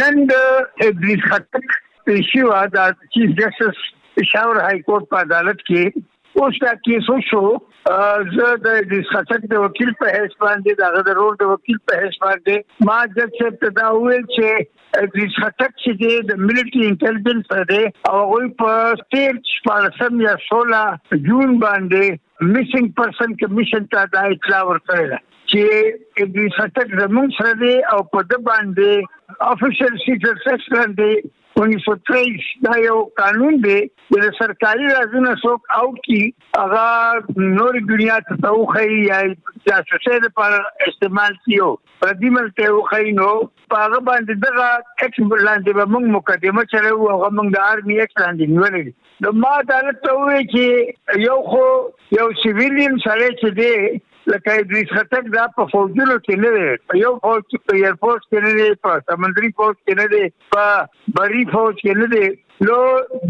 نن د ادریس خټک پیشي وه د چیف جسټس پېښور های کورټ په عدالت کې اوس دا کیس وشو زه د ادریس خټک د وکیل په حیث باندې د هغه د رور د وکیل په حیث باندې ما جج صاحب ته دا وویل چې ادریس خټک چې دی د ملټري انټيليجنس سره دی او هغه په 13 14 یا 16 جون باندې میسنګ پرسن کمیشن ته دا اطلاع ورکړه چی ابن ستک زمونږ سره دی او په ده باندی افیشل سیکرټ ایکټ لاندی انیس سو تریس دا یو قانون دی چې د سرکاري رازونه څوک اوټ کی هغه نور دنیا ته ته وښيي یا جاسوسۍ لپاره استعمال کیو پردي ملک ته وښيي نو په هغه باندې دغه ایکټ لاندې به موږ مقدمه چلو او هغه موږ د آرمي ایکټ لاندې نیولې نو ما عدالت ته وویل چې یو خو یو سیویلین سړی چې دی لکه ادریس خټک دا په فوجونو کې نه دی په یو فوج کې په ایرفورس کې نه دی په سمندري فوج کې نه دی په بري فوج کې نه دی نو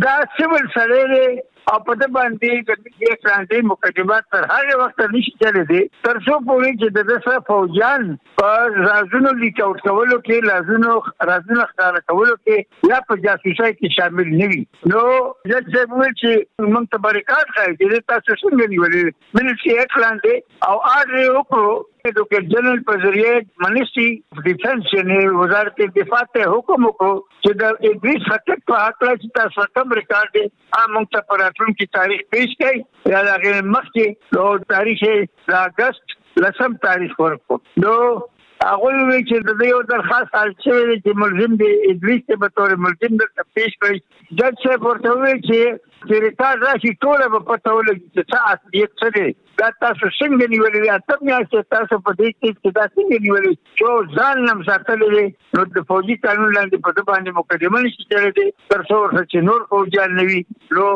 دا سیول سړی دی او په دې باندې د دې فرانسې مقدمه تر هغه وخت نشي چلے دي تر څو پورې چې د دسه فوجان په رازونو لیک اوټ کولو کې لازونو رازونو ښکار کولو کې یا په جاسوسي کې شامل نه وي نو زه څه وایي چې موږ ته بریکاټ خای دي تاسو څنګه نیولې ملټري ايکټ لاندې او آرډر يې وکړو اډوکيټ جنرال په ذريعه منسټري ډيفنس یعنی وزارت دفاع ته حکم وکړو چې د ادریس خټک په حق لا چې تاسو کوم ریکارډ دی موږ ته پر راتلونکي تاریخ پیش کړئ یا د هغې مخکې نو تاریخ د اګست لسم تاریخ ورکړو نو هغه وی چې د یو درخواست حل شوی چې ملزم دی ادریس ته به تور ملزم درته پیش کړي جج صاحب ورته وی چې چې ریکارډ راشي ټوله به پته ولګي چې څه اصلیت څه دی دا تاسو څنګه نیولې دی اته میاشتې تاسو په دې کیس کې دا څنګه نیولې چې ځان نم ساتلې دی نو د فوجي قانون لاندې په ده باندې مقدمه نشي چړې دی تر څو ورته چې نور فوجیان نه وي نو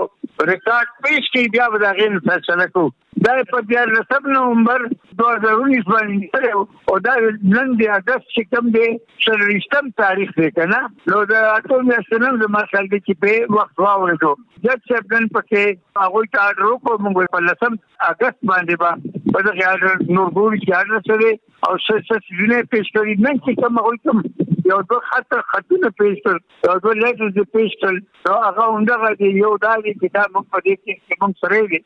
ریکارډ پیش کوي بیا به د هغې نه فیصله کوو دا یې په دیارلسم نومبر دوه زره او نهه باندې لیکلی و او دا نن د اګست چې کوم دی څلوېښتم تاریخ دی که نه نو د اتو میاشتو نه زما خیال دی چې پرې وخت واوړېدو جج صاحب نن پکې هغوی ته آرډر وکړو موږ په لسم اګست باندې به په دغه آرډر نور ګوري چې آرډر څه دی او څه څه څیزونه یې پېښ کړي نن چې کوم هغوی کوم یو دوه خط خطونه پېښ کړل یو دوه لیټرز یې پېښ کړل نو هغه همدغه دی یو دا دی چې دا موږ په دې کې موږ سره دی